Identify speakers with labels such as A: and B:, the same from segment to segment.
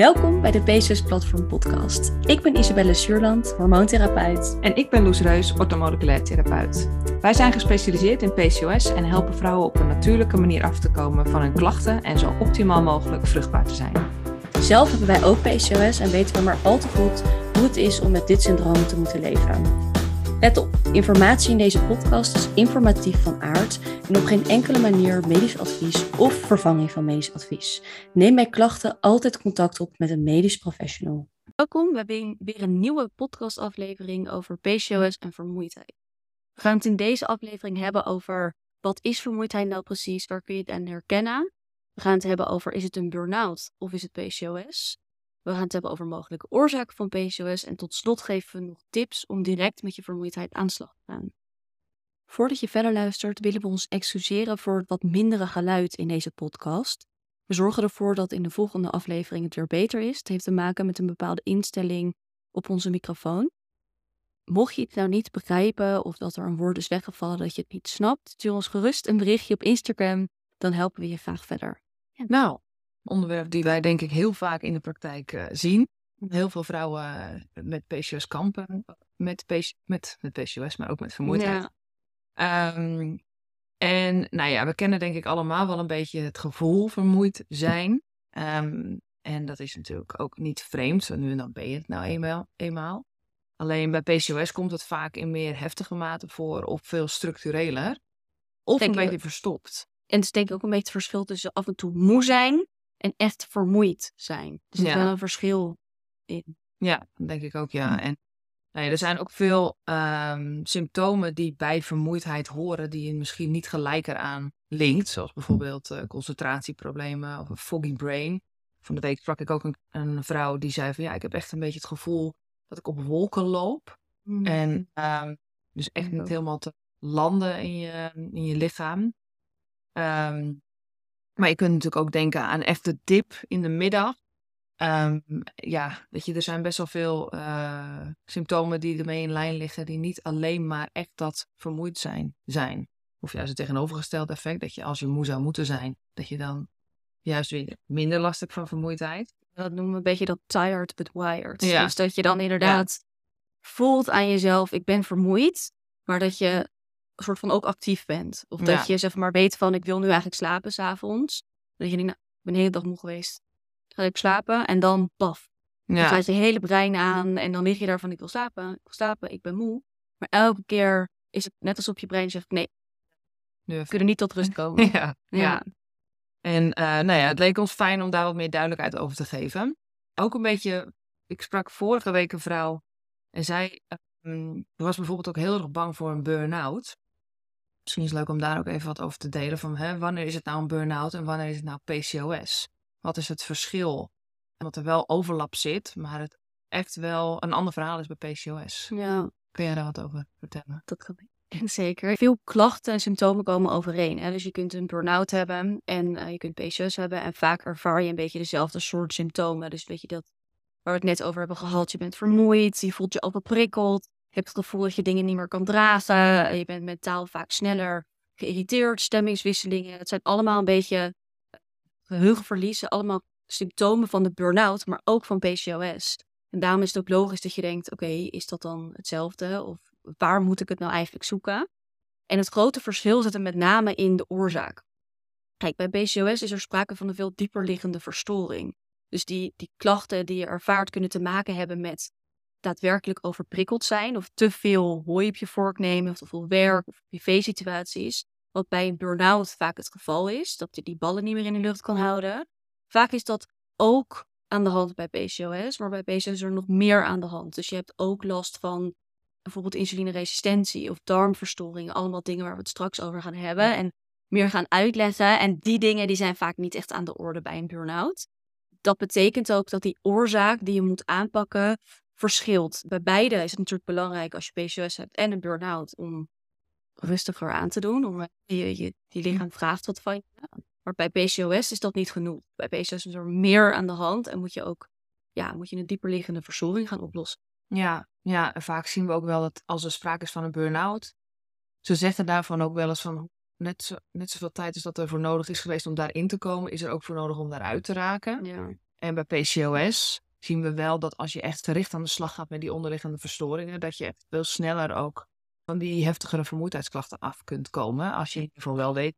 A: Welkom bij de PCOS Platform Podcast. Ik ben Isabelle Suurland, hormoontherapeut.
B: En ik ben Loes Reus, orthomoleculair therapeut. Wij zijn gespecialiseerd in PCOS en helpen vrouwen op een natuurlijke manier af te komen van hun klachten en zo optimaal mogelijk vruchtbaar te zijn.
A: Zelf hebben wij ook PCOS en weten we maar al te goed hoe het is om met dit syndroom te moeten leven. Let op, informatie in deze podcast is informatief van aard en op geen enkele manier medisch advies of vervanging van medisch advies. Neem bij klachten altijd contact op met een medisch professional. Welkom bij weer een nieuwe podcastaflevering over PCOS en vermoeidheid. We gaan het in deze aflevering hebben over wat is vermoeidheid nou precies, waar kun je het aan herkennen. We gaan het hebben over is het een burn-out of is het PCOS. We gaan het hebben over mogelijke oorzaken van PCOS en tot slot geven we nog tips om direct met je vermoeidheid aan de slag te gaan. Voordat je verder luistert, willen we ons excuseren voor het wat mindere geluid in deze podcast. We zorgen ervoor dat in de volgende aflevering het weer beter is. Het heeft te maken met een bepaalde instelling op onze microfoon. Mocht je het nou niet begrijpen of dat er een woord is weggevallen dat je het niet snapt, stuur ons gerust een berichtje op Instagram, dan helpen we je graag verder.
B: Nou, onderwerp die wij denk ik heel vaak in de praktijk uh, zien. Heel veel vrouwen uh, met PCOS kampen, met, PC, met, met PCOS, maar ook met vermoeidheid. Ja. Um, en nou ja, we kennen denk ik allemaal wel een beetje het gevoel vermoeid zijn. Um, en dat is natuurlijk ook niet vreemd, nu en dan ben je het nou eenmaal. eenmaal. Alleen bij PCOS komt het vaak in meer heftige mate voor of veel structureler. Of denk een beetje verstopt.
A: En het is denk ik ook een beetje het verschil tussen af en toe moe zijn en echt vermoeid zijn. Dus er is wel een verschil in.
B: Ja, denk ik ook, ja. En nou ja, er zijn ook veel um, symptomen die bij vermoeidheid horen, die je misschien niet gelijk eraan linkt. Zoals bijvoorbeeld uh, concentratieproblemen of een foggy brain. Van de week sprak ik ook een, een, vrouw die zei van ja, ik heb echt een beetje het gevoel dat ik op wolken loop. Mm. En um, dus echt niet helemaal te landen in je, in je lichaam. Um, maar je kunt natuurlijk ook denken aan echt de dip in de middag. Um, ja, weet je, er zijn best wel veel uh, symptomen die ermee in lijn liggen, die niet alleen maar echt dat vermoeid zijn. zijn. Of juist het tegenovergestelde effect, dat je als je moe zou moeten zijn, dat je dan juist weer minder last hebt van vermoeidheid.
A: Dat noemen we een beetje dat tired but wired. Ja. Dus dat je dan inderdaad voelt aan jezelf, ik ben vermoeid, maar dat je soort van ook actief bent. Of dat je zeg maar weet van ik wil nu eigenlijk slapen s'avonds. Dat je denkt, nou, ik ben de hele dag moe geweest. Ga ik slapen en dan paf. Ja. Dan gaat je hele brein aan en dan lig je daar van ik wil slapen, ik wil slapen, ik ben moe. Maar elke keer is het net alsof je brein zegt nee. Nu kunnen niet tot rust komen.
B: Ja. ja. En uh, nou ja, het leek ons fijn om daar wat meer duidelijkheid over te geven. Ook een beetje, ik sprak vorige week een vrouw en zij um, was bijvoorbeeld ook heel erg bang voor een burn-out. Misschien is het leuk om daar ook even wat over te delen. Van hè, wanneer is het nou een burn-out en wanneer is het nou PCOS? Wat is het verschil? En dat er wel overlap zit, maar het echt wel een ander verhaal is bij PCOS. Ja. Kun jij daar wat over vertellen?
A: Dat kan ik. Zeker. Veel klachten en symptomen komen overeen. Hè? Dus je kunt een burn-out hebben en uh, je kunt PCOS hebben. En vaak ervaar je een beetje dezelfde soort symptomen. Dus weet je dat waar we het net over hebben gehad. Je bent vermoeid, je voelt je overprikkeld. Hebt het gevoel dat je dingen niet meer kan dragen. Je bent mentaal vaak sneller geïrriteerd. Stemmingswisselingen. Het zijn allemaal een beetje eh, geheugenverliezen. Allemaal symptomen van de burn-out, maar ook van PCOS. En daarom is het ook logisch dat je denkt: oké, is dat dan hetzelfde? Of waar moet ik het nou eigenlijk zoeken? En het grote verschil zit er met name in de oorzaak. Kijk, bij PCOS is er sprake van een veel dieper liggende verstoring. Dus die, die klachten die je ervaart kunnen te maken hebben met daadwerkelijk overprikkeld zijn of te veel hooi op je vork nemen of te veel werk of privé-situaties. Wat bij een burn-out vaak het geval is, dat je die ballen niet meer in de lucht kan houden. Vaak is dat ook aan de hand bij PCOS, maar bij PCOS is er nog meer aan de hand. Dus je hebt ook last van bijvoorbeeld insulineresistentie of darmverstoringen. Allemaal dingen waar we het straks over gaan hebben en meer gaan uitleggen. En die dingen die zijn vaak niet echt aan de orde bij een burn-out. Dat betekent ook dat die oorzaak die je moet aanpakken verschilt. Bij beide is het natuurlijk belangrijk als je PCOS hebt en een burn-out om rustiger aan te doen. Om je, je, je lichaam vraagt wat van je. Maar bij PCOS is dat niet genoeg. Bij PCOS is er meer aan de hand en moet je ook ja, moet je een dieperliggende verstoring gaan oplossen.
B: Ja, ja, en vaak zien we ook wel dat als er sprake is van een burn-out, ze zeggen daarvan ook wel eens van net, zo, net zoveel tijd als dat er voor nodig is geweest om daarin te komen, is er ook voor nodig om daaruit te raken. Ja. En bij PCOS zien we wel dat als je echt gericht aan de slag gaat met die onderliggende verstoringen, dat je veel sneller ook van die heftigere vermoeidheidsklachten af kunt komen. Als je in ieder geval wel weet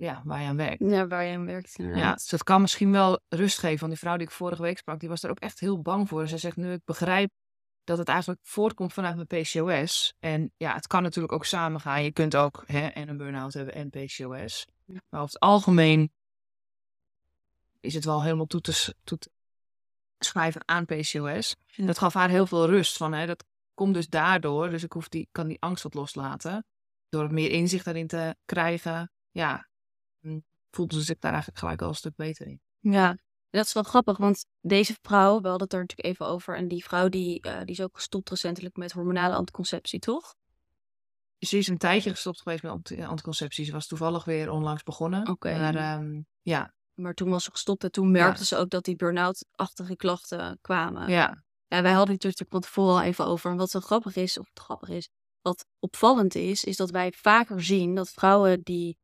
B: ja, waar je aan werkt.
A: Ja, waar je aan werkt.
B: Ja, dus dat kan misschien wel rust geven. Want die vrouw die ik vorige week sprak, die was er ook echt heel bang voor. Ze zegt nu, ik begrijp dat het eigenlijk voortkomt vanuit mijn PCOS. En ja, het kan natuurlijk ook samengaan. Je kunt ook hè, en een burn-out hebben en PCOS.
A: Ja.
B: Maar over het algemeen is het wel helemaal toe te, toe te schrijven aan PCOS.
A: Ja.
B: Dat gaf haar heel veel rust. Van, hè, dat komt dus daardoor. Dus ik hoef die, kan die angst wat loslaten. Door meer inzicht daarin te krijgen. Ja, mm, voelde ze zich daar eigenlijk gelijk al een stuk beter in.
A: Ja, dat is wel grappig, want deze vrouw, we hadden het er natuurlijk even over, en die vrouw die, eh, die is ook gestopt recentelijk met hormonale anticonceptie, toch?
B: Ze is een tijdje gestopt geweest met anti- anticonceptie. Ze was toevallig weer onlangs begonnen.
A: Oké.
B: Maar ehm, ja,
A: Maar toen was ze gestopt en toen merkte ze ook dat die burn-out-achtige klachten kwamen.
B: ja,
A: Ja, wij hadden het natuurlijk van tevoren al even over. En wat zo grappig is, of grappig is, wat opvallend is, is dat wij vaker zien dat vrouwen die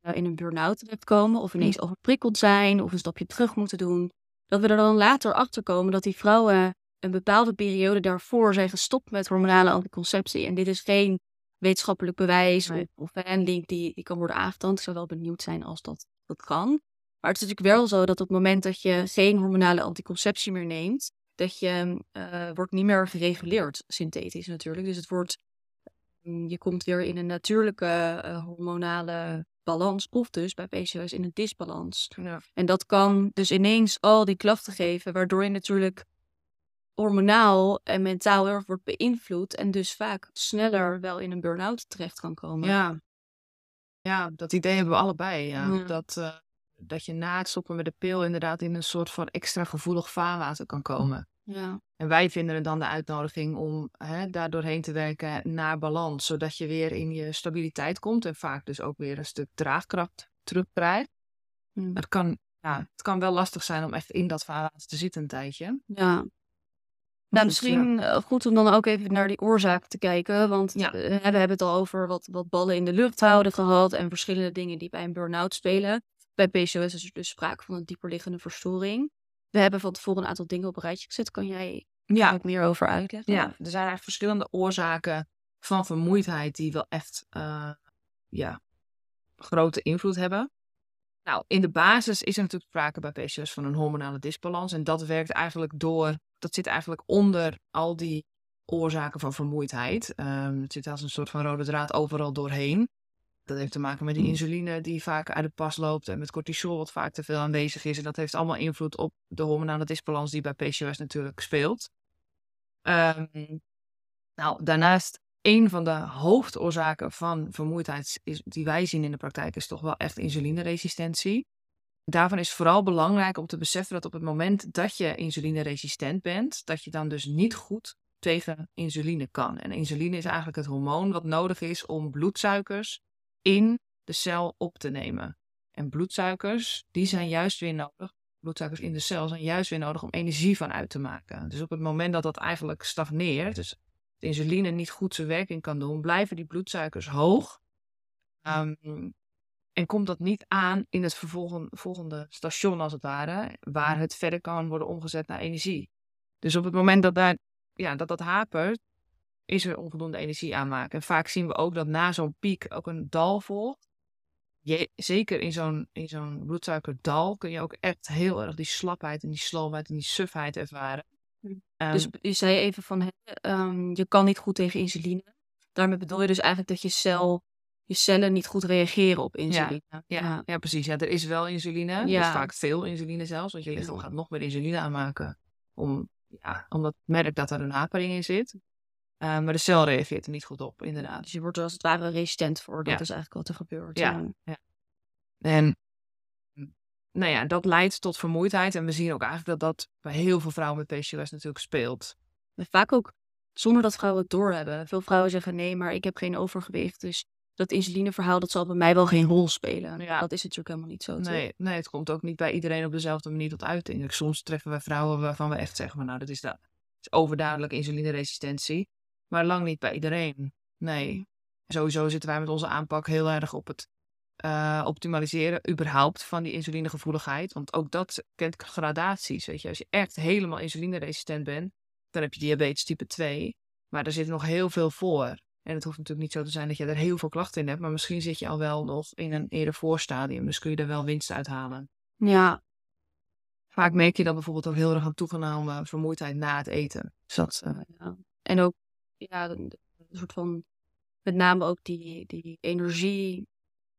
A: eh, in een burn-out terechtkomen, of ineens overprikkeld zijn, of een stapje terug moeten doen, dat we er dan later achter komen dat die vrouwen een bepaalde periode daarvoor zijn gestopt met hormonale anticonceptie. En dit is geen wetenschappelijk bewijs
B: Nee.
A: of, of een link die, die kan worden aangetoond. Ik zou wel benieuwd zijn als dat, dat kan. Maar het is natuurlijk wel zo dat op het moment dat je geen hormonale anticonceptie meer neemt, dat je eh, wordt niet meer gereguleerd, synthetisch natuurlijk. Dus het wordt, mm, je komt weer in een natuurlijke eh, hormonale balans, of dus bij PCOS in een disbalans.
B: ja.
A: En dat kan dus ineens al die klachten geven, waardoor je natuurlijk hormonaal en mentaal heel erg wordt beïnvloed en dus vaak sneller wel in een burn-out terecht kan komen.
B: ja. Ja, dat idee hebben we allebei. Ja.
A: Ja.
B: Dat, eh, dat je na het stoppen met de pil inderdaad in een soort van extra gevoelig vaarwater kan komen.
A: Ja.
B: En wij vinden het dan de uitnodiging om hè, daar doorheen te werken naar balans. Zodat je weer in je stabiliteit komt en vaak dus ook weer een stuk draagkracht terugkrijgt.
A: Hm.
B: Het kan, ja, het kan wel lastig zijn om echt in dat vaarwater te zitten een tijdje.
A: Ja. Nou, misschien eh, goed om dan ook even naar die oorzaak te kijken. Want
B: Ja.
A: eh, we hebben het al over wat, wat ballen in de lucht houden gehad. En verschillende dingen die bij een burn-out spelen. Bij PCOS is er dus sprake van een dieperliggende verstoring. We hebben van tevoren een aantal dingen op een rijtje gezet. Kan jij
B: Ja,
A: daar ook meer over uitleggen?
B: Ja, er zijn eigenlijk verschillende oorzaken van vermoeidheid die wel echt eh, ja, grote invloed hebben. Nou, in de basis is er natuurlijk sprake bij PCOS van een hormonale disbalans. En dat werkt eigenlijk door, dat zit eigenlijk onder al die oorzaken van vermoeidheid. Ehm, het zit als een soort van rode draad overal doorheen. Dat heeft te maken met die insuline die vaak uit de pas loopt en met cortisol wat vaak te veel aanwezig is. En dat heeft allemaal invloed op de hormonale disbalans die bij PCOS natuurlijk speelt. Ehm, nou, daarnaast, een van de hoofdoorzaken van vermoeidheid is, die wij zien in de praktijk is toch wel echt insulineresistentie. Daarvan is vooral belangrijk om te beseffen dat op het moment dat je insulineresistent bent, dat je dan dus niet goed tegen insuline kan. En insuline is eigenlijk het hormoon wat nodig is om bloedsuikers in de cel op te nemen. En bloedsuikers, die zijn juist weer nodig. Bloedsuikers in de cel zijn juist weer nodig om energie van uit te maken. Dus op het moment dat dat eigenlijk stagneert, dus de insuline niet goed zijn werking kan doen, blijven die bloedsuikers hoog. Ehm, en komt dat niet aan in het volgende station, als het ware, waar het verder kan worden omgezet naar energie. Dus op het moment dat daar, ja, dat, dat hapert, is er onvoldoende energie aanmaken. En vaak zien we ook dat na zo'n piek ook een dal volgt. Je, zeker in zo'n, in zo'n bloedsuikerdal kun je ook echt heel erg die slapheid en die sloomheid en die sufheid ervaren.
A: Hm.
B: Ehm,
A: Dus je zei even van, ehm, je kan niet goed tegen insuline. Daarmee bedoel je dus eigenlijk dat je, cel, je cellen niet goed reageren op insuline.
B: Ja, ja. precies. Ja, er is wel insuline. Er is
A: Ja.
B: vaak veel insuline zelfs. Want je lichaam
A: Ja.
B: gaat nog meer insuline aanmaken. Om, ja, omdat het merkt dat er een hapering in zit. Eh, maar de cel reageert er niet goed op, inderdaad.
A: Dus je wordt er als het ware resistent voor. Dat
B: Ja.
A: is eigenlijk wat er gebeurt.
B: Ja. En nou ja, dat leidt tot vermoeidheid. En we zien ook eigenlijk dat dat bij heel veel vrouwen met PCOS natuurlijk speelt.
A: Vaak ook zonder dat vrouwen het doorhebben. Veel vrouwen zeggen nee, maar ik heb geen overgewicht. Dus dat insulineverhaal, dat zal bij mij wel geen rol spelen.
B: Ja.
A: Dat is natuurlijk helemaal niet zo. toch?
B: Nee, nee, het komt ook niet bij iedereen op dezelfde manier tot uiting. Soms treffen we vrouwen waarvan we echt zeggen, nou, dat is, dat is overduidelijk insulineresistentie. Maar lang niet bij iedereen. Nee. Sowieso zitten wij met onze aanpak heel erg op het eh, optimaliseren, überhaupt, van die insulinegevoeligheid. Want ook dat kent gradaties. Weet je, als je echt helemaal insulineresistent bent, dan heb je diabetes type 2. Maar er zit nog heel veel voor. En het hoeft natuurlijk niet zo te zijn dat je er heel veel klachten in hebt, maar misschien zit je al wel nog in een eerder voorstadium. Dus kun je er wel winst uit halen.
A: Ja,
B: Vaak merk je dan bijvoorbeeld ook heel erg aan toegenomen vermoeidheid na het eten. Dus dat, eh,
A: ja. En ook, ja, een een soort van, met name ook die, die energie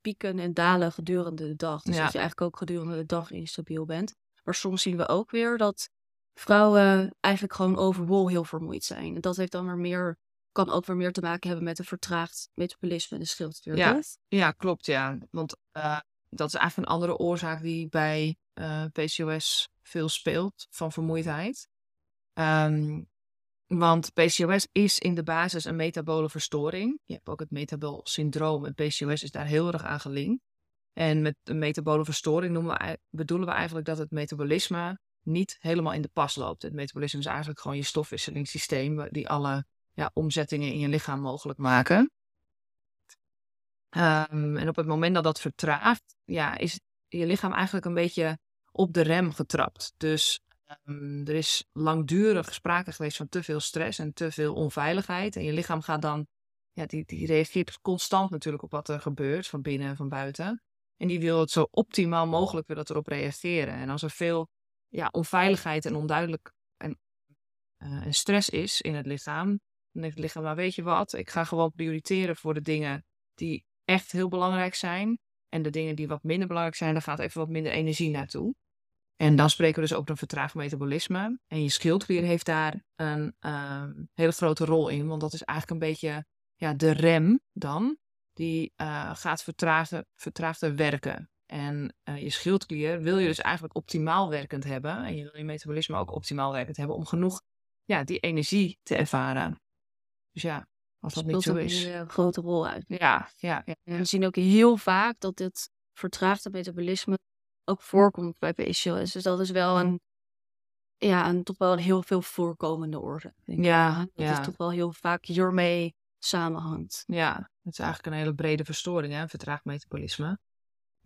A: pieken en dalen gedurende de dag. Dus
B: Ja.
A: dat je eigenlijk ook gedurende de dag instabiel bent. Maar soms zien we ook weer dat vrouwen eigenlijk gewoon overal heel vermoeid zijn. En dat heeft dan weer meer, kan ook weer meer te maken hebben met een vertraagd metabolisme en de schildkliertest.
B: Ja, klopt, ja. Want eh, dat is eigenlijk een andere oorzaak die bij eh, PCOS veel speelt van vermoeidheid. Ehm, want PCOS is in de basis een metabole verstoring. Je hebt ook het metabol syndroom en PCOS is daar heel erg aan gelinkt. En met een metabole verstoring we, bedoelen we eigenlijk dat het metabolisme niet helemaal in de pas loopt. Het metabolisme is eigenlijk gewoon je stofwisselingssysteem wa- die alle ja, omzettingen in je lichaam mogelijk maken. Ehm, en op het moment dat dat vertraagt, ja, is je lichaam eigenlijk een beetje op de rem getrapt. Dus ehm, er is langdurig sprake geweest van te veel stress en te veel onveiligheid. En je lichaam gaat dan, ja, die, die reageert constant natuurlijk op wat er gebeurt, van binnen en van buiten. En die wil het zo optimaal mogelijk wil het erop reageren. En als er veel ja, onveiligheid en onduidelijk en, eh, stress is in het lichaam, dan denkt het lichaam, nou weet je wat, ik ga gewoon prioriteren voor de dingen die echt heel belangrijk zijn. En de dingen die wat minder belangrijk zijn, daar gaat even wat minder energie naartoe. En dan spreken we dus over een vertraagd metabolisme. En je schildklier heeft daar een ehm, hele grote rol in. Want dat is eigenlijk een beetje ja, de rem dan. Die eh, gaat vertraagder, vertraagder werken. En eh, je schildklier wil je dus eigenlijk optimaal werkend hebben. En je wil je metabolisme ook optimaal werkend hebben. Om genoeg ja, die energie te ervaren. Dus ja, als dat niet zo
A: ook
B: is.
A: een grote rol uit.
B: Ja, ja, ja.
A: En we zien ook heel vaak dat dit vertraagde metabolisme ook voorkomt bij PCOS. Dus dat is wel een, ja, een toch wel een heel veel voorkomende denk ik.
B: Ja,
A: Dat
B: ja.
A: is toch wel heel vaak hiermee samenhangt.
B: Ja, het is eigenlijk een hele brede verstoring, hè, vertraagd metabolisme.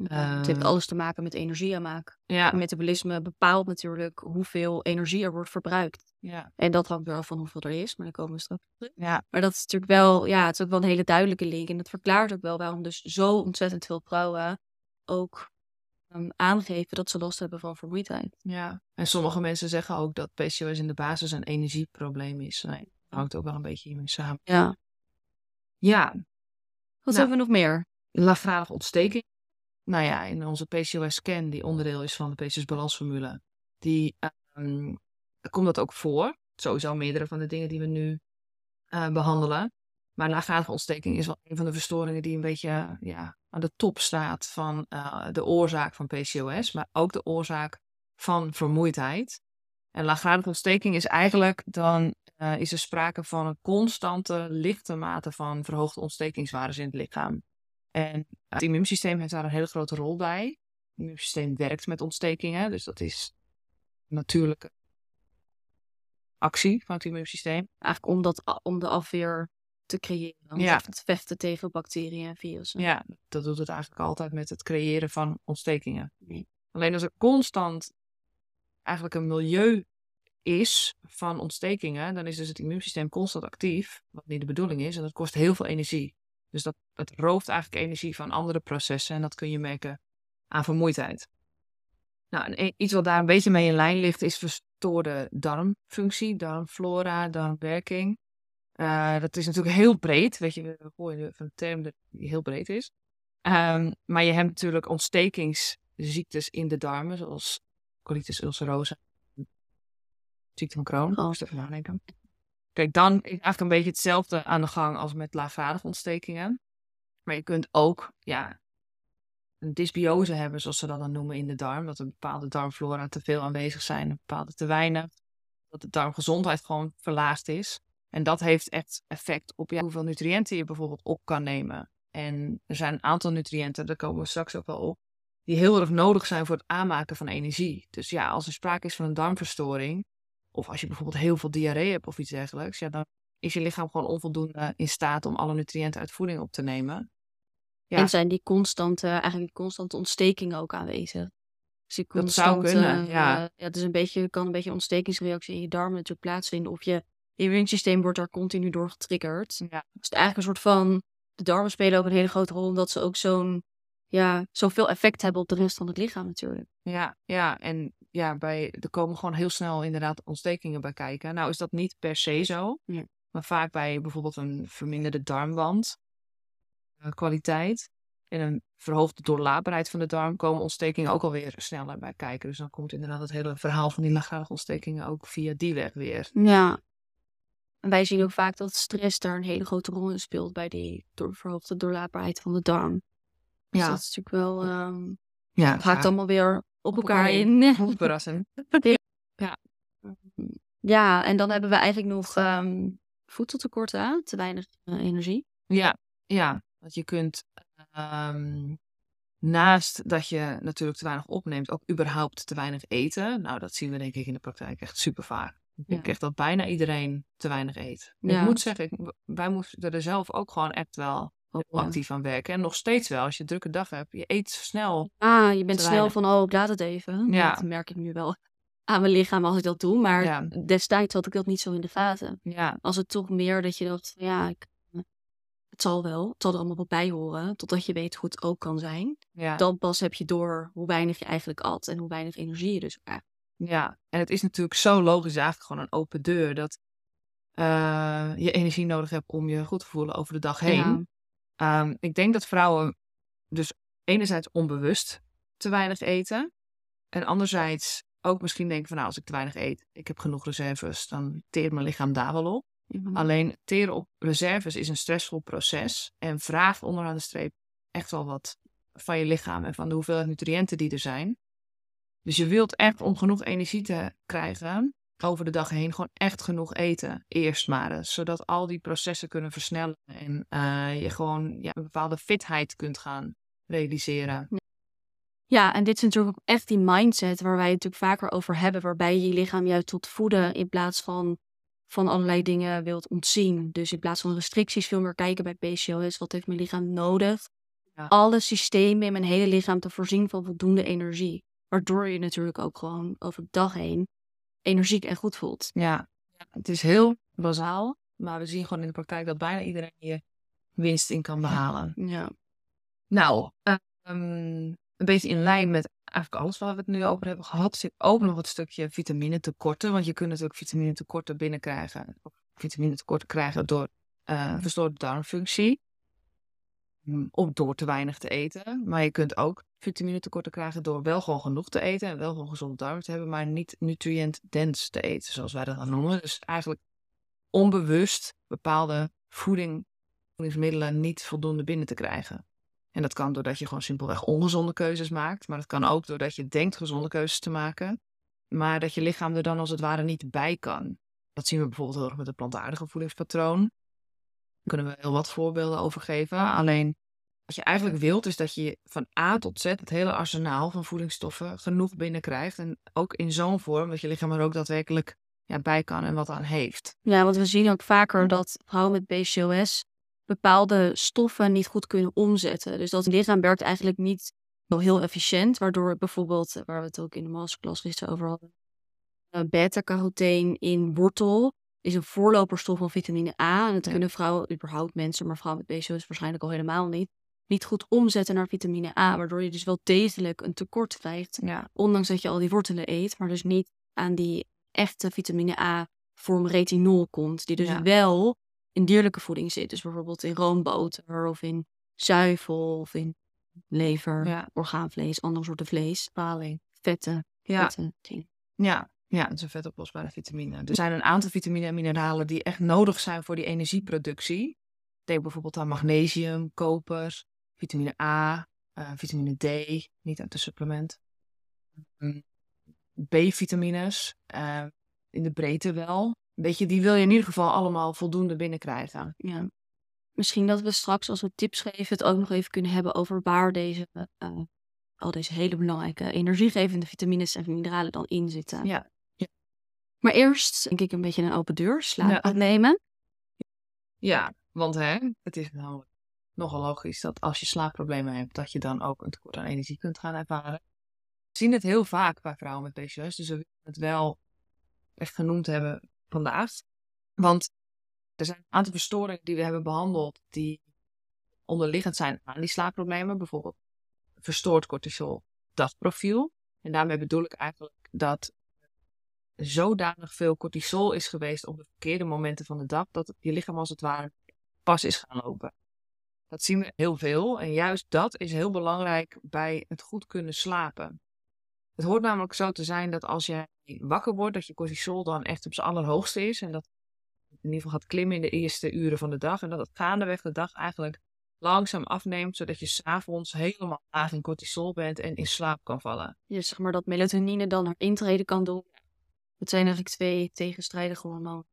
A: het heeft
B: Ehm.
A: alles te maken met energieaanmaak.
B: Ja,
A: metabolisme bepaalt natuurlijk hoeveel energie er wordt verbruikt.
B: ja,
A: En dat hangt wel van hoeveel er is, maar daar komen we straks terug.
B: ja,
A: Maar dat is natuurlijk wel, ja, het is ook wel een hele duidelijke link. En dat verklaart ook wel waarom dus zo ontzettend veel vrouwen ook aangeven dat ze last hebben van vermoeidheid.
B: ja. En sommige mensen zeggen ook dat PCOS in de basis een energieprobleem is. Nee, dat hangt ook wel een beetje hiermee samen.
A: Ja.
B: Ja,
A: Wat
B: Nou.
A: hebben we nog meer?
B: laaggradige ontsteking. Nou ja, in onze PCOS-scan, die onderdeel is van de PCOS-balansformule, die ehm, komt dat ook voor. Sowieso meerdere van de dingen die we nu eh, behandelen. Maar laaggradige ontsteking is wel een van de verstoringen die een beetje ja, aan de top staat van eh, de oorzaak van PCOS, maar ook de oorzaak van vermoeidheid. En laaggradige ontsteking is eigenlijk dan eh, is er sprake van een constante lichte mate van verhoogde ontstekingswaardes in het lichaam. En het immuunsysteem heeft daar een hele grote rol bij. Het immuunsysteem werkt met ontstekingen, dus dat is natuurlijke actie van het immuunsysteem.
A: Eigenlijk om, dat, om de afweer te creëren. Om
B: Ja.
A: te vechten tegen bacteriën en virussen.
B: Ja, dat doet het eigenlijk altijd met het creëren van ontstekingen.
A: Nee.
B: Alleen als er constant eigenlijk een milieu is van ontstekingen, dan is dus het immuunsysteem constant actief, wat niet de bedoeling is, en dat kost heel veel energie. Dus dat, het rooft eigenlijk energie van andere processen en dat kun je merken aan vermoeidheid. Nou, en e- iets wat daar een beetje mee in lijn ligt, is verstoorde darmfunctie, darmflora, darmwerking. Eh, dat is natuurlijk heel breed, weet je, we gooien van een term die heel breed is. Ehm, maar je hebt natuurlijk ontstekingsziektes in de darmen, zoals colitis ulcerosa, ziekte van Crohn.
A: Oh.
B: Even nadenken. Kijk, dan is eigenlijk een beetje hetzelfde aan de gang als met laaggradige ontstekingen. Maar je kunt ook, ja, een dysbiose hebben, zoals ze dat dan noemen in de darm. Dat een bepaalde darmflora te veel aanwezig zijn, een bepaalde te weinig. Dat de darmgezondheid gewoon verlaagd is. En dat heeft echt effect op ja, hoeveel nutriënten je bijvoorbeeld op kan nemen. En er zijn een aantal nutriënten, daar komen we straks ook wel op, die heel erg nodig zijn voor het aanmaken van energie. Dus ja, als er sprake is van een darmverstoring, of als je bijvoorbeeld heel veel diarree hebt of iets dergelijks, ja, dan is je lichaam gewoon onvoldoende in staat om alle nutriënten uit voeding op te nemen. Ja.
A: En zijn die constante, eigenlijk die constante ontstekingen ook aanwezig. Dus die
B: Dat zou kunnen, ja.
A: eh, ja, het is een beetje, kan een beetje een ontstekingsreactie in je darmen natuurlijk plaatsvinden. Of je immuunsysteem wordt daar continu door getriggerd.
B: Ja.
A: Dus het is eigenlijk een soort van, de darmen spelen ook een hele grote rol, omdat ze ook zo'n, ja, zoveel effect hebben op de rest van het lichaam natuurlijk.
B: Ja, ja, en ja, bij, er komen gewoon heel snel inderdaad ontstekingen bij kijken. Nou is dat niet per se zo,
A: Ja.
B: maar vaak bij bijvoorbeeld een verminderde darmwand eh, kwaliteit en een verhoogde doorlaatbaarheid van de darm komen ontstekingen ook alweer sneller bij kijken. Dus dan komt inderdaad het hele verhaal van die laaggradige ontstekingen ook via die weg weer.
A: Ja. En wij zien ook vaak dat stress daar een hele grote rol in speelt bij die door, verhoogde doorlaatbaarheid van de darm. Dus
B: Ja.
A: dat is natuurlijk wel, ehm
B: Ja,
A: het haakt allemaal weer op elkaar
B: elkaar
A: in.
B: verrassend.
A: Ja, en dan hebben we eigenlijk nog ehm voedseltekorten, te weinig eh, energie.
B: Ja, ja, want je kunt ehm, naast dat je natuurlijk te weinig opneemt, ook überhaupt te weinig eten. Nou, dat zien we denk ik in de praktijk echt super vaak. Ik denk echt dat bijna iedereen te weinig eet. Ik moet zeggen, ik- wij moesten er zelf ook gewoon echt wel actief aan werken. En nog steeds wel, als je een drukke dag hebt, je eet snel.
A: Ah, je bent snel van, oh, ik laat het even.
B: Ja.
A: Dat merk ik nu wel aan mijn lichaam als ik dat doe. Maar
B: Ja.
A: destijds had ik dat niet zo in de gaten.
B: Ja,
A: Als het toch meer dat je dacht, ja, ik, het zal wel. Het zal er allemaal wel bij horen. Totdat je weet hoe het ook kan zijn.
B: ja,
A: Dan pas heb je door hoe weinig je eigenlijk at. En hoe weinig energie je dus krijgt.
B: Ja. En het is natuurlijk zo logisch, eigenlijk gewoon een open deur, dat eh, je energie nodig hebt om je goed te voelen over de dag heen.
A: Ja.
B: Ehm, ik denk dat vrouwen dus enerzijds onbewust te weinig eten. En anderzijds ook misschien denken van nou, als ik te weinig eet, ik heb genoeg reserves, dan teert mijn lichaam daar wel op.
A: Mhm.
B: Alleen teren op reserves is een stressvol proces en vraagt onderaan de streep echt wel wat van je lichaam en van de hoeveelheid nutriënten die er zijn. Dus je wilt echt om genoeg energie te krijgen over de dag heen gewoon echt genoeg eten. Eerst maar eens, zodat al die processen kunnen versnellen en eh, je gewoon ja, een bepaalde fitheid kunt gaan realiseren.
A: Ja, en dit is natuurlijk ook echt die mindset waar wij het natuurlijk vaker over hebben. Waarbij je je lichaam juist tot voeden in plaats van van allerlei dingen wilt ontzien. Dus in plaats van restricties veel meer kijken bij PCOS. Wat heeft mijn lichaam nodig?
B: Ja.
A: Alle systemen in mijn hele lichaam te voorzien van voldoende energie. Waardoor je natuurlijk ook gewoon over de dag heen energiek en goed voelt.
B: Ja, het is heel bazaal, maar we zien gewoon in de praktijk dat bijna iedereen hier winst in kan behalen.
A: Ja.
B: Nou, ehm, een beetje in lijn met eigenlijk alles waar we het nu over hebben gehad, zit ook nog het stukje vitamine tekorten. Want je kunt natuurlijk vitamine tekorten binnenkrijgen. Of vitamine tekorten krijgen door eh verstoorde darmfunctie. Mm, Of door te weinig te eten. Maar je kunt ook vitamine krijgen door wel gewoon genoeg te eten. En wel gewoon gezonde darmen te hebben. Maar niet nutriënt-dense te eten, zoals wij dat noemen. Dus eigenlijk onbewust bepaalde voeding, voedingsmiddelen niet voldoende binnen te krijgen. En dat kan doordat je gewoon simpelweg ongezonde keuzes maakt. Maar dat kan ook doordat je denkt gezonde keuzes te maken. Maar dat je lichaam er dan als het ware niet bij kan. Dat zien we bijvoorbeeld heel erg met het plantaardige voedingspatroon. Daar kunnen we heel wat voorbeelden over geven. Alleen wat je eigenlijk wilt is dat je van A tot Z het hele arsenaal van voedingsstoffen genoeg binnenkrijgt. En ook in zo'n vorm dat je lichaam er ook daadwerkelijk ja, bij kan en wat aan heeft.
A: Ja, want we zien ook vaker dat vrouwen met PCOS bepaalde stoffen niet goed kunnen omzetten. Dus dat lichaam werkt eigenlijk niet heel efficiënt, waardoor het bijvoorbeeld, eh, waar we het ook in de masterclass gisteren over hadden, uh, beta-carotene in wortel is een voorloperstof van vitamine A. En dat
B: Ja.
A: kunnen vrouwen, überhaupt mensen, maar vrouwen met PCOS waarschijnlijk al helemaal niet, niet goed omzetten naar vitamine A, waardoor je dus wel degelijk een tekort krijgt,
B: Ja,
A: ondanks dat je al die wortelen eet, maar dus niet aan die echte vitamine A vorm retinol komt, die dus
B: Ja.
A: wel in dierlijke voeding zit. Dus bijvoorbeeld in roomboter of in zuivel of in lever,
B: Ja.
A: orgaanvlees, andere soorten vlees, paling, vetten,
B: ja,
A: vette dingen.
B: ja, ja, het is een vetoplosbare vitamine. Er zijn een aantal vitamine en mineralen die echt nodig zijn voor die energieproductie. Denk bijvoorbeeld aan magnesium, koper, vitamine A, eh, vitamine D, niet uit de supplement. Mm, B-vitamines, eh, in de breedte wel. Weet je, die wil je in ieder geval allemaal voldoende binnenkrijgen.
A: Ja. Misschien dat we straks, als we tips geven, het ook nog even kunnen hebben over waar deze, eh, al deze hele belangrijke energiegevende vitamines en mineralen dan in zitten.
B: Ja,
A: Maar eerst, denk ik, een beetje een open deur, slaap
B: Ja.
A: nemen.
B: ja want hè, het is namelijk nogal logisch dat als je slaapproblemen hebt, dat je dan ook een tekort aan energie kunt gaan ervaren. We zien het heel vaak bij vrouwen met PCOS, dus we willen het wel echt genoemd hebben vandaag. Want er zijn een aantal verstoringen die we hebben behandeld die onderliggend zijn aan die slaapproblemen. Bijvoorbeeld verstoord cortisol dagprofiel. En daarmee bedoel ik eigenlijk dat zodanig veel cortisol is geweest op de verkeerde momenten van de dag, dat je lichaam als het ware pas is gaan lopen. Dat zien we heel veel en juist dat is heel belangrijk bij het goed kunnen slapen. Het hoort namelijk zo te zijn dat als jij wakker wordt, dat je cortisol dan echt op zijn allerhoogste is en dat in ieder geval gaat klimmen in de eerste uren van de dag en dat het gaandeweg de dag eigenlijk langzaam afneemt, zodat je s'avonds helemaal laag in cortisol bent en in slaap kan vallen.
A: Ja, zeg maar dat melatonine dan haar intrede kan doen. Het zijn eigenlijk twee tegenstrijdige hormonen.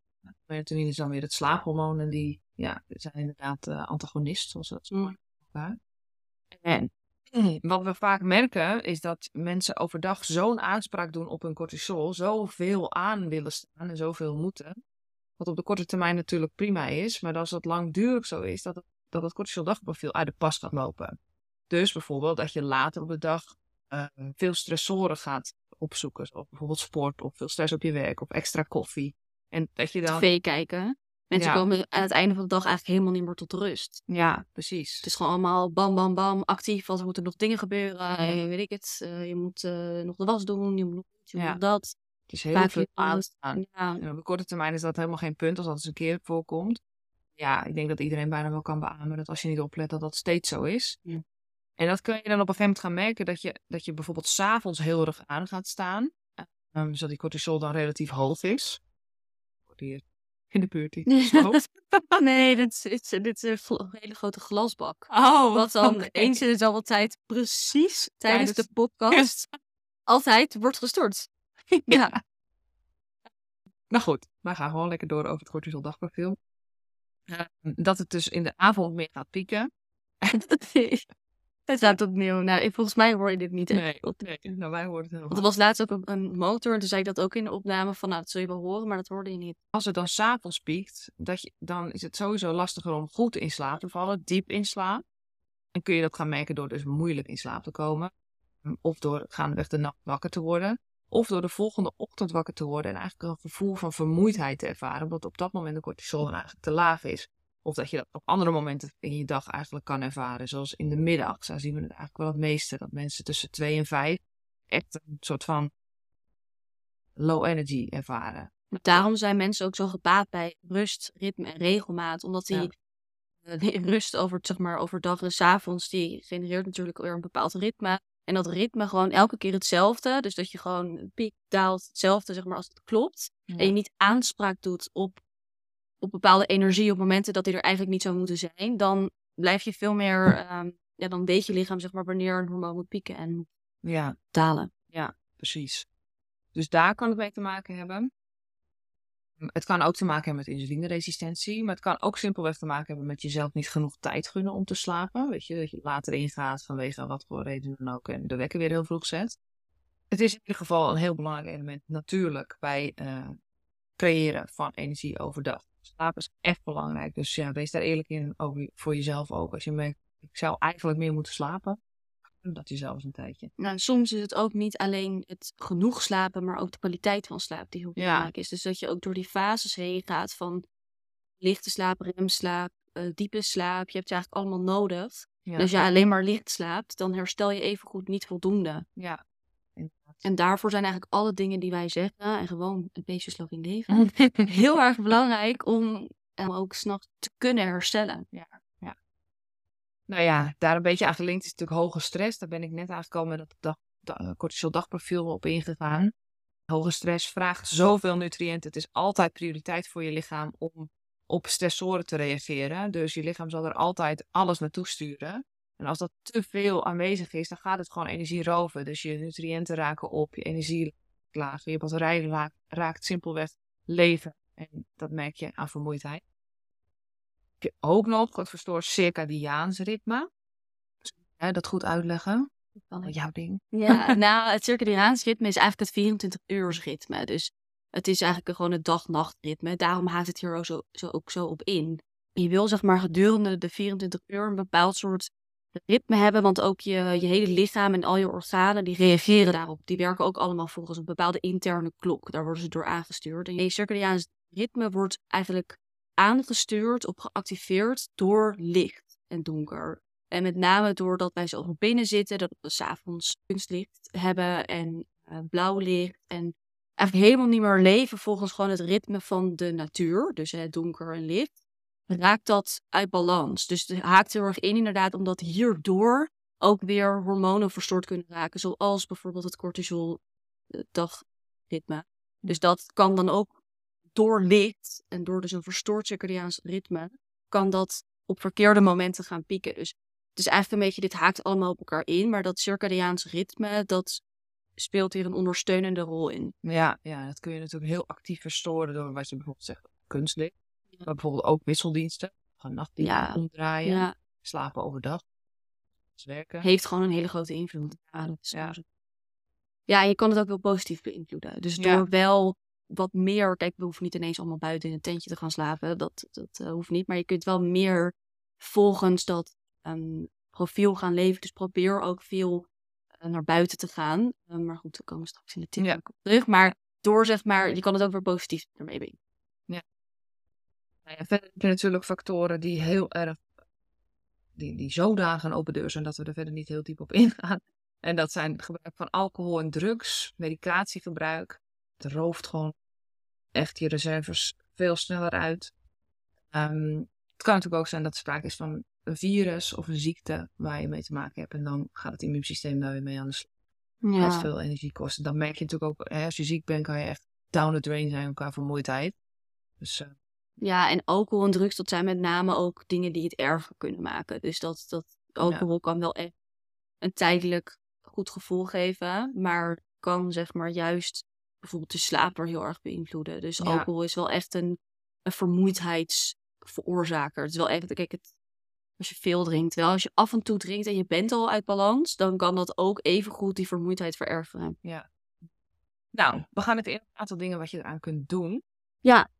B: Melatonine is dan weer het slaaphormoon en die ja, zijn inderdaad uh, antagonist, zoals dat zo
A: Mm.
B: elkaar. En wat we vaak merken is dat mensen overdag zo'n aanspraak doen op hun cortisol, zoveel aan willen staan en zoveel moeten. Wat op de korte termijn natuurlijk prima is, maar als dat langdurig zo is, dat het, dat het uit de pas gaat lopen. Dus bijvoorbeeld dat je later op de dag uh, veel stressoren gaat opzoeken, zoals bijvoorbeeld sport of veel stress op je werk of extra koffie. En dat je dan.
A: TV kijken. Mensen
B: Ja.
A: komen aan het einde van de dag eigenlijk helemaal niet meer tot rust.
B: Ja, precies.
A: Het is gewoon allemaal bam, bam, bam, actief. Want er moeten nog dingen gebeuren. eh, weet ik het. eh, je moet eh, nog de was doen. Je moet nog je
B: Ja.
A: dat.
B: Het is heel
A: Vaak
B: veel aanstaan.
A: Ja,
B: En op de korte termijn is dat helemaal geen punt als dat eens een keer voorkomt. Ja, ik denk dat iedereen bijna wel kan beamen dat als je niet oplet dat dat steeds zo is.
A: Ja.
B: En dat kun je dan op een gegeven moment gaan merken dat je, dat je bijvoorbeeld s'avonds heel erg aan gaat staan. Um, zodat die cortisol dan relatief hoog is. Hier in de buurt hoog.
A: nee, dit is, dit is, een hele grote glasbak.
B: Oh,
A: Wat dan eens in de zoveel tijd precies tijdens
B: Tijdens-
A: de podcast altijd wordt gestort. Ja.
B: Nou goed, wij gaan gewoon lekker door over het cortisol dagprofiel. Dat het dus in de avond meer gaat pieken.
A: Het staat opnieuw. Nou, ik- volgens mij hoor je dit niet.
B: Nee, nee, nou wij horen het helemaal.
A: Want er was laatst ook een, een motor. En toen zei ik dat ook in de opname. Van nou, dat zul je wel horen, maar dat hoorde je niet.
B: als het dan s'avonds piekt, dat je, dan is het sowieso lastiger om goed in slaap te vallen, diep in slaap. En kun je dat gaan merken door dus moeilijk in slaap te komen. Of door gaandeweg de nacht wakker te worden. Of door de volgende ochtend wakker te worden en eigenlijk een gevoel van vermoeidheid te ervaren. Omdat op dat moment de cortisol eigenlijk te laag is. Of dat je dat op andere momenten in je dag eigenlijk kan ervaren. Zoals in de middag. Zo zien we het eigenlijk wel het meeste. Dat mensen tussen twee en vijf echt een soort van low energy ervaren.
A: Daarom zijn mensen ook zo gebaat bij rust, ritme en regelmaat. Omdat die
B: Ja.
A: eh, die rust over, zeg maar, overdag en 's avonds, die genereert natuurlijk weer een bepaald ritme. En dat ritme gewoon elke keer hetzelfde. Dus dat je gewoon piek, daalt, hetzelfde, zeg maar, als het klopt. En je niet aanspraak doet op, op bepaalde energie op momenten dat die er eigenlijk niet zou moeten zijn. Dan blijf je veel meer, ehm, ja, dan weet je lichaam, zeg maar, wanneer een hormoon moet pieken en
B: Ja,
A: dalen.
B: Precies. Dus daar kan het mee te maken hebben. Het kan ook te maken hebben met insulineresistentie, maar het kan ook simpelweg te maken hebben met jezelf niet genoeg tijd gunnen om te slapen. Weet je, dat je later ingaat vanwege wat voor reden dan ook en de wekker weer heel vroeg zet. Het is in ieder geval een heel belangrijk element natuurlijk bij eh, creëren van energie overdag. Slaap is echt belangrijk, dus ja, wees daar eerlijk in over, voor jezelf ook. Als je merkt, ik zou eigenlijk meer moeten slapen, doe dat jezelf eens een tijdje.
A: Nou, soms is het ook niet alleen het genoeg slapen, maar ook de kwaliteit van slaap die heel
B: Ja.
A: belangrijk is. Dus dat je ook door die fases heen gaat van lichte slaap, remslaap, eh, diepe slaap. Je hebt het eigenlijk allemaal nodig.
B: Ja,
A: Dus als je alleen maar licht slaapt, dan herstel je evengoed niet voldoende.
B: ja.
A: En daarvoor zijn eigenlijk alle dingen die wij zeggen, en gewoon een beetje slow in leven, heel erg belangrijk om hem ook s'nachts te kunnen herstellen.
B: Nou ja, daar een beetje aan gelinkt is natuurlijk hoge stress. Daar ben ik net eigenlijk al met het dag, da- eh, cortisol dagprofiel op ingegaan. Hoge stress vraagt zoveel nutriënten. Het is altijd prioriteit voor je lichaam om op stressoren te reageren. Dus je lichaam zal er altijd alles naartoe sturen. En als dat te veel aanwezig is, dan gaat het gewoon energie roven. Dus je nutriënten raken op, je energie laag, je batterij raakt, raakt simpelweg leven. En dat merk je aan vermoeidheid. Heb je ook nog het verstoord circadiaans ritme. Hè, dat goed uitleggen.
A: Ik.
B: Jouw ding.
A: Ja, nou, het circadiaans ritme is eigenlijk het 24 uurs ritme. Dus het is eigenlijk gewoon het dag-nacht ritme. Daarom haakt het hier ook zo, zo, ook zo op in. je wil zeg maar gedurende de 24 uur een bepaald soort ritme hebben, want ook je, je hele lichaam en al je organen die reageren daarop. Die werken ook allemaal volgens een bepaalde interne klok. Daar worden ze door aangestuurd. En je circadiaans ritme wordt eigenlijk aangestuurd of geactiveerd door licht en donker. En met name doordat wij zo binnen zitten, dat we s'avonds kunstlicht hebben en uh, blauw licht. En eigenlijk helemaal niet meer leven volgens gewoon het ritme van de natuur. Dus het donker en licht. Raakt dat uit balans. Dus het haakt heel erg in inderdaad, omdat hierdoor ook weer hormonen verstoord kunnen raken. Zoals bijvoorbeeld het cortisol dagritme. Dus dat kan dan ook door licht en door dus een verstoord circadiaans ritme, kan dat op verkeerde momenten gaan pieken. Dus het is eigenlijk een beetje, dit haakt allemaal op elkaar in, maar dat circadiaans ritme, dat speelt hier een ondersteunende rol in.
B: Ja, ja, dat kun je natuurlijk heel actief verstoren door wat je bijvoorbeeld zegt, kunstlicht. Maar bijvoorbeeld ook wisseldiensten, gaan nachtdiensten ja. omdraaien, ja. slapen overdag, dus werken.
A: Heeft gewoon een hele grote invloed. Ja, dat is ja. ja, en je kan het ook wel positief beïnvloeden. Dus door wel wat meer, kijk, we hoeven niet ineens allemaal buiten in een tentje te gaan slapen, dat, dat uh, hoeft niet. Maar je kunt wel meer volgens dat um, profiel gaan leven. Dus probeer ook veel uh, naar buiten te gaan. Uh, maar goed, dan komen we straks in de tip terug. Maar door, zeg maar, je kan het ook weer positief ermee.
B: Nou ja, verder heb je natuurlijk factoren die heel erg, die, die zodanig een open deur zijn dat we er verder niet heel diep op ingaan. En dat zijn het gebruik van alcohol en drugs, medicatiegebruik. Het rooft gewoon echt je reserves veel sneller uit. Um, het kan natuurlijk ook zijn dat er sprake is van een virus of een ziekte waar je mee te maken hebt. En dan gaat het immuunsysteem daar weer mee aan de slag. Ja. Dat veel energie kosten. Dan merk je natuurlijk ook, hè, als je ziek bent, kan je echt down the drain zijn qua vermoeidheid. Dus, uh...
A: Ja, en alcohol en drugs, dat zijn met name ook dingen die het erger kunnen maken. Dus dat, dat alcohol kan wel echt een tijdelijk goed gevoel geven, maar kan zeg maar juist bijvoorbeeld de slaap heel erg beïnvloeden. Dus alcohol is wel echt een, een vermoeidheidsveroorzaker. Het is wel echt, kijk, het, als je veel drinkt, wel als je af en toe drinkt en je bent al uit balans, dan kan dat ook even goed die vermoeidheid verergeren.
B: Ja. Nou, we gaan het in een aantal dingen wat je eraan kunt doen.
A: Ja.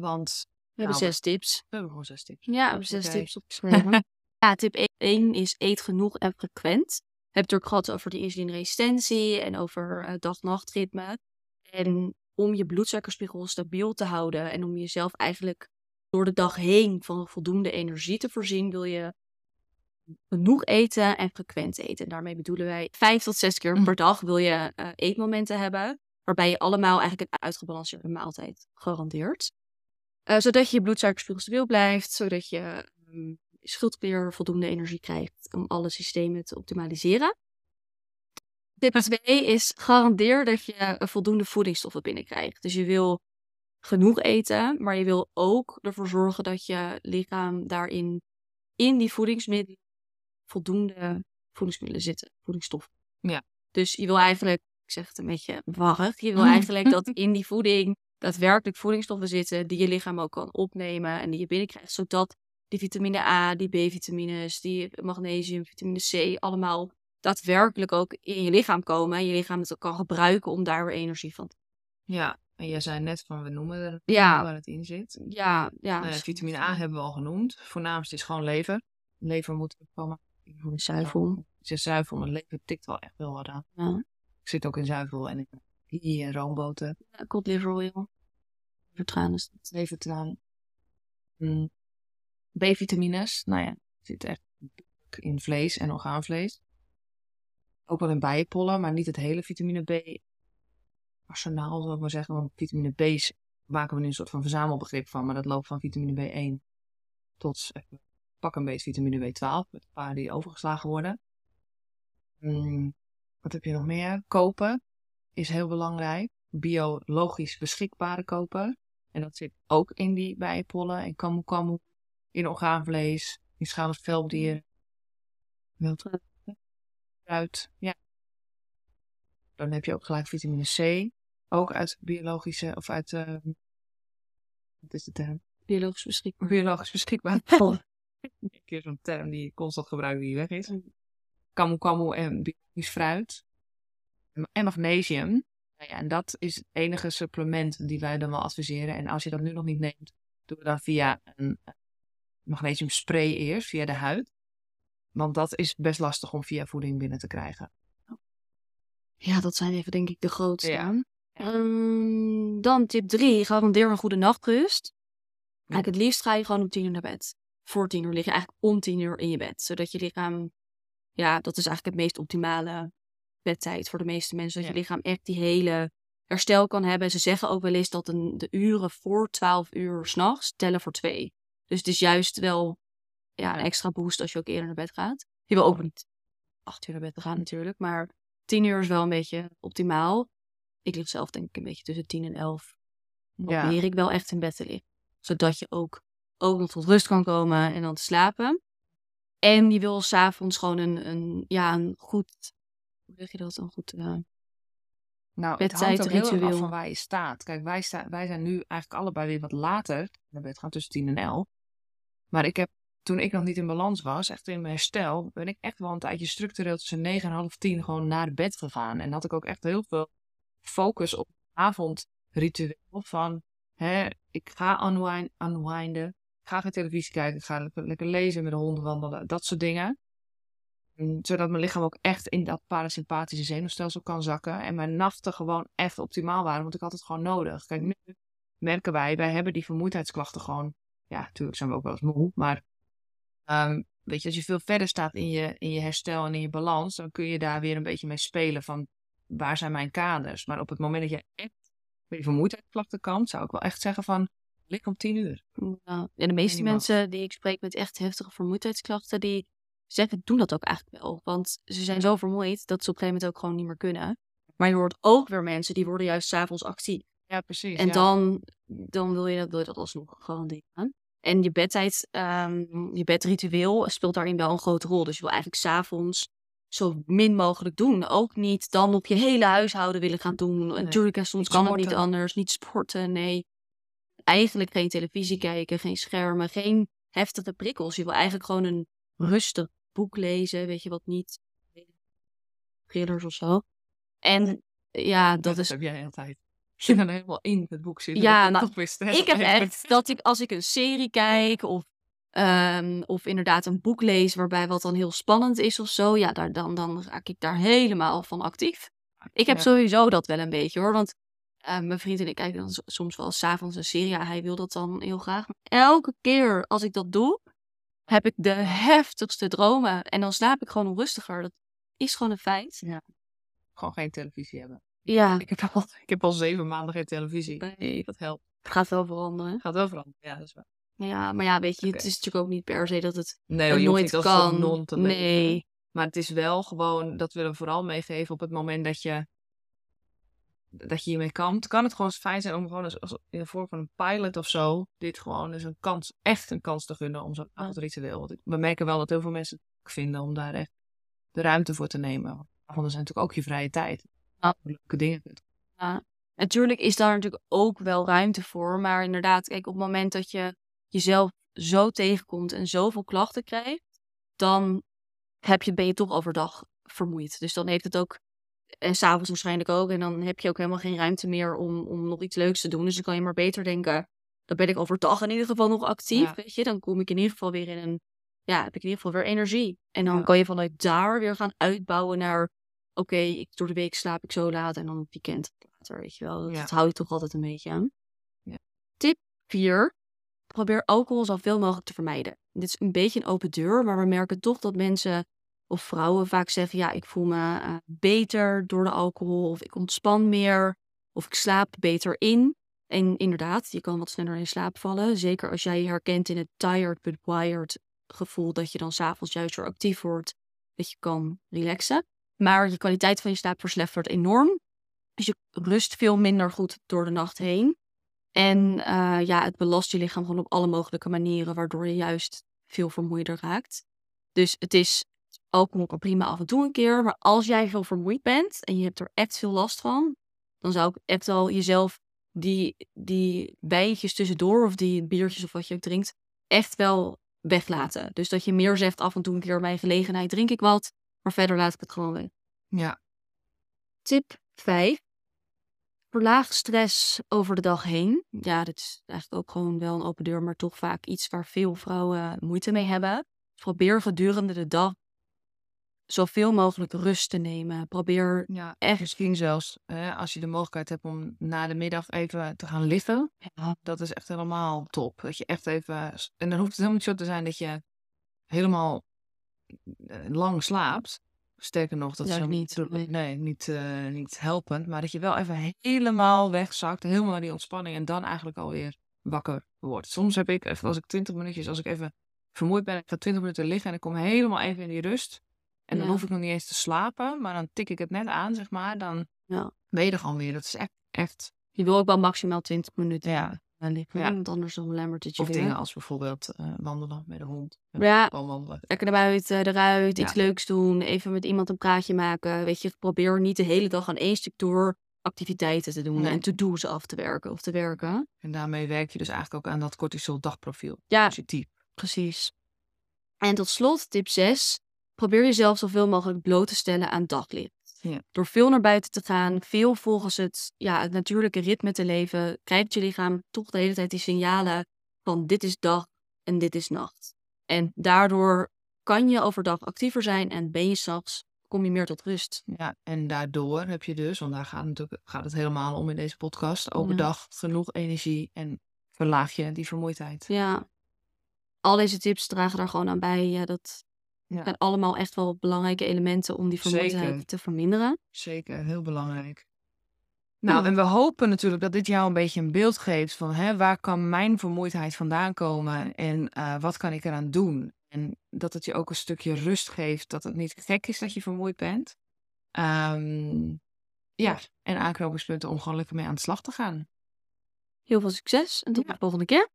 B: Want
A: we hebben nou, zes tips.
B: We hebben gewoon zes tips.
A: Ja, we hebben zes tips opgeschreven. ja, tip 1 is eet genoeg en frequent. We hebben het ook gehad over de insulineresistentie en over uh, dag-nachtritme. En om je bloedsuikerspiegel stabiel te houden en om jezelf eigenlijk door de dag heen van voldoende energie te voorzien, wil je genoeg eten en frequent eten. En daarmee bedoelen wij vijf tot zes keer mm. per dag wil je uh, eetmomenten hebben, waarbij je allemaal eigenlijk een uitgebalanceerde maaltijd garandeert. Uh, zodat je je bloedsuikerspiegel stabiel blijft, zodat je um, schildklier voldoende energie krijgt om alle systemen te optimaliseren. Tip 2 is garandeer dat je voldoende voedingsstoffen binnenkrijgt. Dus je wil genoeg eten, maar je wil ook ervoor zorgen dat je lichaam daarin, in die voedingsmiddelen, voldoende voedingsmiddelen zitten, voedingsstoffen.
B: Ja.
A: Dus je wil eigenlijk, ik zeg het een beetje warrig, je wil eigenlijk dat in die voeding daadwerkelijk voedingsstoffen zitten die je lichaam ook kan opnemen en die je binnenkrijgt, zodat die vitamine A, die B-vitamines, die magnesium, vitamine C, allemaal daadwerkelijk ook in je lichaam komen en je lichaam het ook kan gebruiken om daar weer energie van te
B: Ja, en jij zei net van we noemen er ja. waar het in zit.
A: Ja, ja.
B: Uh, vitamine A hebben we al genoemd. Voornaamst is gewoon lever. Lever moet komen.
A: Zuivel.
B: Is zuivel, maar lever tikt wel echt wel wat aan.
A: Ja.
B: Ik zit ook in zuivel en in en roomboter.
A: Ja, cod liver oil. Levertraan is dat.
B: Levertraan. Mm. B-vitamines, nou ja, zit echt in vlees en orgaanvlees. Ook wel in bijenpollen, maar niet het hele vitamine B arsenaal, zou ik maar zeggen. Want vitamine B maken we nu een soort van verzamelbegrip van. Maar dat loopt van vitamine B1 tot pak een beetje vitamine B12. Met een paar die overgeslagen worden. Hmm, wat heb je nog meer? Kopen is heel belangrijk. Biologisch beschikbare kopen. En dat zit ook in die bijenpollen en kamu kamu. In orgaanvlees, in schaalens velddieren. Wild fruit, ja. Dan heb je ook gelijk vitamine C. Ook uit biologische, of uit, uh, wat is de term?
A: Biologisch beschikbaar.
B: Biologisch beschikbaar. Een keer zo'n term die constant gebruikt die weg is. Kamu kamu en biologisch fruit. En magnesium. Nou ja, en dat is het enige supplement die wij dan wel adviseren. En als je dat nu nog niet neemt, doe dan via een magnesiumspray eerst via de huid. Want dat is best lastig om via voeding binnen te krijgen.
A: Ja, dat zijn even denk ik de grootste.
B: Ja.
A: Ehm, dan tip 3. Garandeer een goede nachtrust. Eigenlijk het liefst ga je gewoon om tien uur naar bed. Voor tien uur lig je eigenlijk om tien uur in je bed. Zodat je lichaam... Ja, dat is eigenlijk het meest optimale bedtijd voor de meeste mensen. Dat
B: Ja.
A: je lichaam echt die hele herstel kan hebben. Ze zeggen ook wel eens dat een, de uren voor 12 uur s'nachts tellen voor twee. Dus het is juist wel ja, een extra boost als je ook eerder naar bed gaat. Je wil ook niet acht uur naar bed gaan natuurlijk. Maar tien uur is wel een beetje optimaal. Ik lig zelf denk ik een beetje tussen tien en elf. Probeer ik wel echt in bed te liggen. Zodat je ook, ook nog tot rust kan komen en dan te slapen. En je wil s'avonds gewoon een, een, ja, een goed, hoe zeg je dat, een goed, eh,
B: Nou, het hangt ook heel erg af van waar je staat. Kijk, wij, sta, wij zijn nu eigenlijk allebei weer wat later naar bed gaan, tussen 10 en 11. Maar ik heb, toen ik nog niet in balans was, echt in mijn herstel, ben ik echt wel een tijdje structureel tussen 9 en half 10 gewoon naar bed gegaan. En had ik ook echt heel veel focus op avondritueel van, hè, ik ga unwind, unwinden, ik ga geen televisie kijken, ik ga lekker, lekker lezen, met de honden wandelen, dat soort dingen. Mm, Zodat mijn lichaam ook echt in dat parasympathische zenuwstelsel kan zakken. En mijn nachten gewoon echt optimaal waren. Want ik had het gewoon nodig. Kijk, nu merken wij, wij hebben die vermoeidheidsklachten gewoon. Ja, natuurlijk zijn we ook wel eens moe. Maar ehm, weet je, als je veel verder staat in je, in je herstel en in je balans. Dan kun je daar weer een beetje mee spelen van waar zijn mijn kaders. Maar op het moment dat je echt met die vermoeidheidsklachten kampt. Zou ik wel echt zeggen van, lig om tien uur.
A: Ja, en de meeste mensen die ik spreek met echt heftige vermoeidheidsklachten, die zeggen, doen dat ook eigenlijk wel. Want ze zijn zo vermoeid dat ze op een gegeven moment ook gewoon niet meer kunnen. Maar je hoort ook weer mensen die worden juist s'avonds actief.
B: Ja, precies.
A: En
B: ja.
A: dan, dan wil, je dat, wil je dat alsnog garanderen. En je bedtijd, ehm, je bedritueel speelt daarin wel een grote rol. Dus je wil eigenlijk s'avonds zo min mogelijk doen. Ook niet dan nog je hele huishouden willen gaan doen. Natuurlijk, en soms
B: Niet
A: kan het niet anders. Niet sporten, nee. Eigenlijk geen televisie kijken, geen schermen, geen heftige prikkels. Je wil eigenlijk gewoon een rustig boek lezen, weet je wat niet. Thrillers of zo. En ja, dat
B: dat
A: is
B: heb jij altijd. Je dan helemaal in het boek zitten.
A: Ja, nou, ik heb echt dat ik als ik een serie kijk of, ehm, of inderdaad een boek lees waarbij wat dan heel spannend is of zo, ja, daar, dan, dan raak ik daar helemaal van actief. Ik heb
B: Ja.
A: sowieso dat wel een beetje hoor, want eh, mijn vriend en ik kijken dan soms wel s'avonds een serie. Ja, hij wil dat dan heel graag. Maar elke keer als ik dat doe, heb ik de heftigste dromen en dan slaap ik gewoon onrustiger. Dat is gewoon een feit.
B: Gewoon geen televisie hebben.
A: Ja,
B: Ik heb al, ik heb al zeven maanden geen televisie.
A: nee,
B: Dat helpt.
A: het gaat wel veranderen.
B: Gaat wel veranderen. Ja, dat is waar.
A: Ja, maar ja, weet je, het is natuurlijk ook niet per se dat het
B: Nee,
A: nooit
B: niet
A: kan. nee.
B: Maar het is wel gewoon, dat willen we vooral meegeven op het moment dat je, dat je hiermee kampt. Kan het gewoon fijn zijn om gewoon als, als in de vorm van een pilot of zo, dit gewoon eens een kans, echt een kans te gunnen om zo'n avondritueel. Want ik- we merken wel dat heel veel mensen het vinden om daar echt de ruimte voor te nemen. Want avonden zijn natuurlijk ook je vrije tijd.
A: Ja.
B: Leuke dingen kunt
A: Natuurlijk is daar natuurlijk ook wel ruimte voor. Maar inderdaad, kijk, op het moment dat je jezelf zo tegenkomt en zoveel klachten krijgt, dan heb je, ben je toch overdag vermoeid. Dus dan heeft het ook, en s'avonds waarschijnlijk ook, en dan heb je ook helemaal geen ruimte meer om, om nog iets leuks te doen. Dus dan kan je maar beter denken, dan ben ik overdag in ieder geval nog actief,
B: Ja.
A: weet je. Dan kom ik in ieder geval weer in een, ja, heb ik in ieder geval weer energie. En dan
B: Ja.
A: kan je vanuit daar weer gaan uitbouwen naar, oké, ik door de week slaap ik zo laat en dan het weekend later, weet je wel. Dat,
B: Ja.
A: dat hou je toch altijd een beetje aan.
B: Ja.
A: Tip 4. Probeer alcohol zoveel mogelijk te vermijden. Dit is een beetje een open deur, maar we merken toch dat mensen of vrouwen vaak zeggen: Ja, ik voel me eh, beter door de alcohol, of ik ontspan meer, of ik slaap beter in. En inderdaad, je kan wat sneller in slaap vallen. Zeker als jij je herkent in het tired but wired gevoel, dat je dan s'avonds juist weer actief wordt, dat je kan relaxen. Maar je kwaliteit van je slaap verslechtert enorm. Dus je rust veel minder goed door de nacht heen. En eh, ja, het belast je lichaam gewoon op alle mogelijke manieren, waardoor je juist veel vermoeider raakt. Dus het is alcohol kan prima af en toe een keer. Maar als jij veel vermoeid bent en je hebt er echt veel last van, dan zou ik echt wel jezelf die, die wijntjes tussendoor of die biertjes of wat je ook drinkt, echt wel weglaten. Dus dat je meer zegt af en toe een keer bij gelegenheid drink ik wat, maar verder laat ik het gewoon weg.
B: Ja.
A: Tip 5. verlaag stress over de dag heen. Ja, dat is eigenlijk ook gewoon wel een open deur, maar toch vaak iets waar veel vrouwen moeite mee hebben. Probeer gedurende de dag zoveel mogelijk rust te nemen. Probeer
B: Ja,
A: echt.
B: misschien zelfs hè, als je de mogelijkheid hebt om na de middag even te gaan liggen.
A: Ja,
B: Dat is echt helemaal top. Dat je echt even. En dan hoeft het helemaal niet zo te zijn dat je helemaal eh, lang slaapt. Sterker nog, dat is
A: niet, nee.
B: nee, niet, eh, niet helpend. Maar dat je wel even helemaal wegzakt. Helemaal naar die ontspanning. En dan eigenlijk alweer wakker wordt. Soms heb ik, als ik 20 minuutjes, als ik even vermoeid ben, ik ga 20 minuten liggen en ik kom helemaal even in die rust. En dan hoef ik nog niet eens te slapen, maar dan tik ik het net aan, zeg maar. Dan
A: Ja.
B: ben je er gewoon weer. Dat is echt, echt
A: Je wil ook wel maximaal 20 minuten
B: ja.
A: liggen,
B: Ja.
A: want anders dan belemmert het je
B: Of
A: weer.
B: dingen als bijvoorbeeld eh, wandelen met de hond.
A: Ja,
B: wandelen.
A: lekker naar buiten, eruit,
B: Ja.
A: iets leuks doen, even met iemand een praatje maken. Weet je, probeer niet de hele dag aan één stuk door activiteiten te doen
B: Nee.
A: en to-do's af te werken of te werken.
B: En daarmee werk je dus eigenlijk ook aan dat cortisol dagprofiel.
A: Ja,
B: Positief.
A: precies. En tot slot, tip 6. Probeer jezelf zoveel mogelijk bloot te stellen aan daglicht.
B: Ja.
A: Door veel naar buiten te gaan, veel volgens het, ja, het natuurlijke ritme te leven, krijgt je lichaam toch de hele tijd die signalen van dit is dag en dit is nacht. En daardoor kan je overdag actiever zijn en ben je s'nachts, kom je meer tot rust.
B: Ja, en daardoor heb je dus, want daar gaat, natuurlijk, gaat het helemaal om in deze podcast, overdag genoeg energie en verlaag je die vermoeidheid.
A: Ja, al deze tips dragen daar gewoon aan bij. Ja, dat
B: Ja.
A: zijn allemaal echt wel belangrijke elementen om die vermoeidheid te verminderen.
B: Zeker, heel belangrijk. Nou, en we hopen natuurlijk dat dit jou een beetje een beeld geeft van hè, waar kan mijn vermoeidheid vandaan komen en eh, wat kan ik eraan doen. En dat het je ook een stukje rust geeft, dat het niet gek is dat je vermoeid bent. Ehm, ja, en aanknopingspunten om gewoon lekker mee aan de slag te gaan.
A: Heel veel succes en tot
B: Ja.
A: de volgende keer.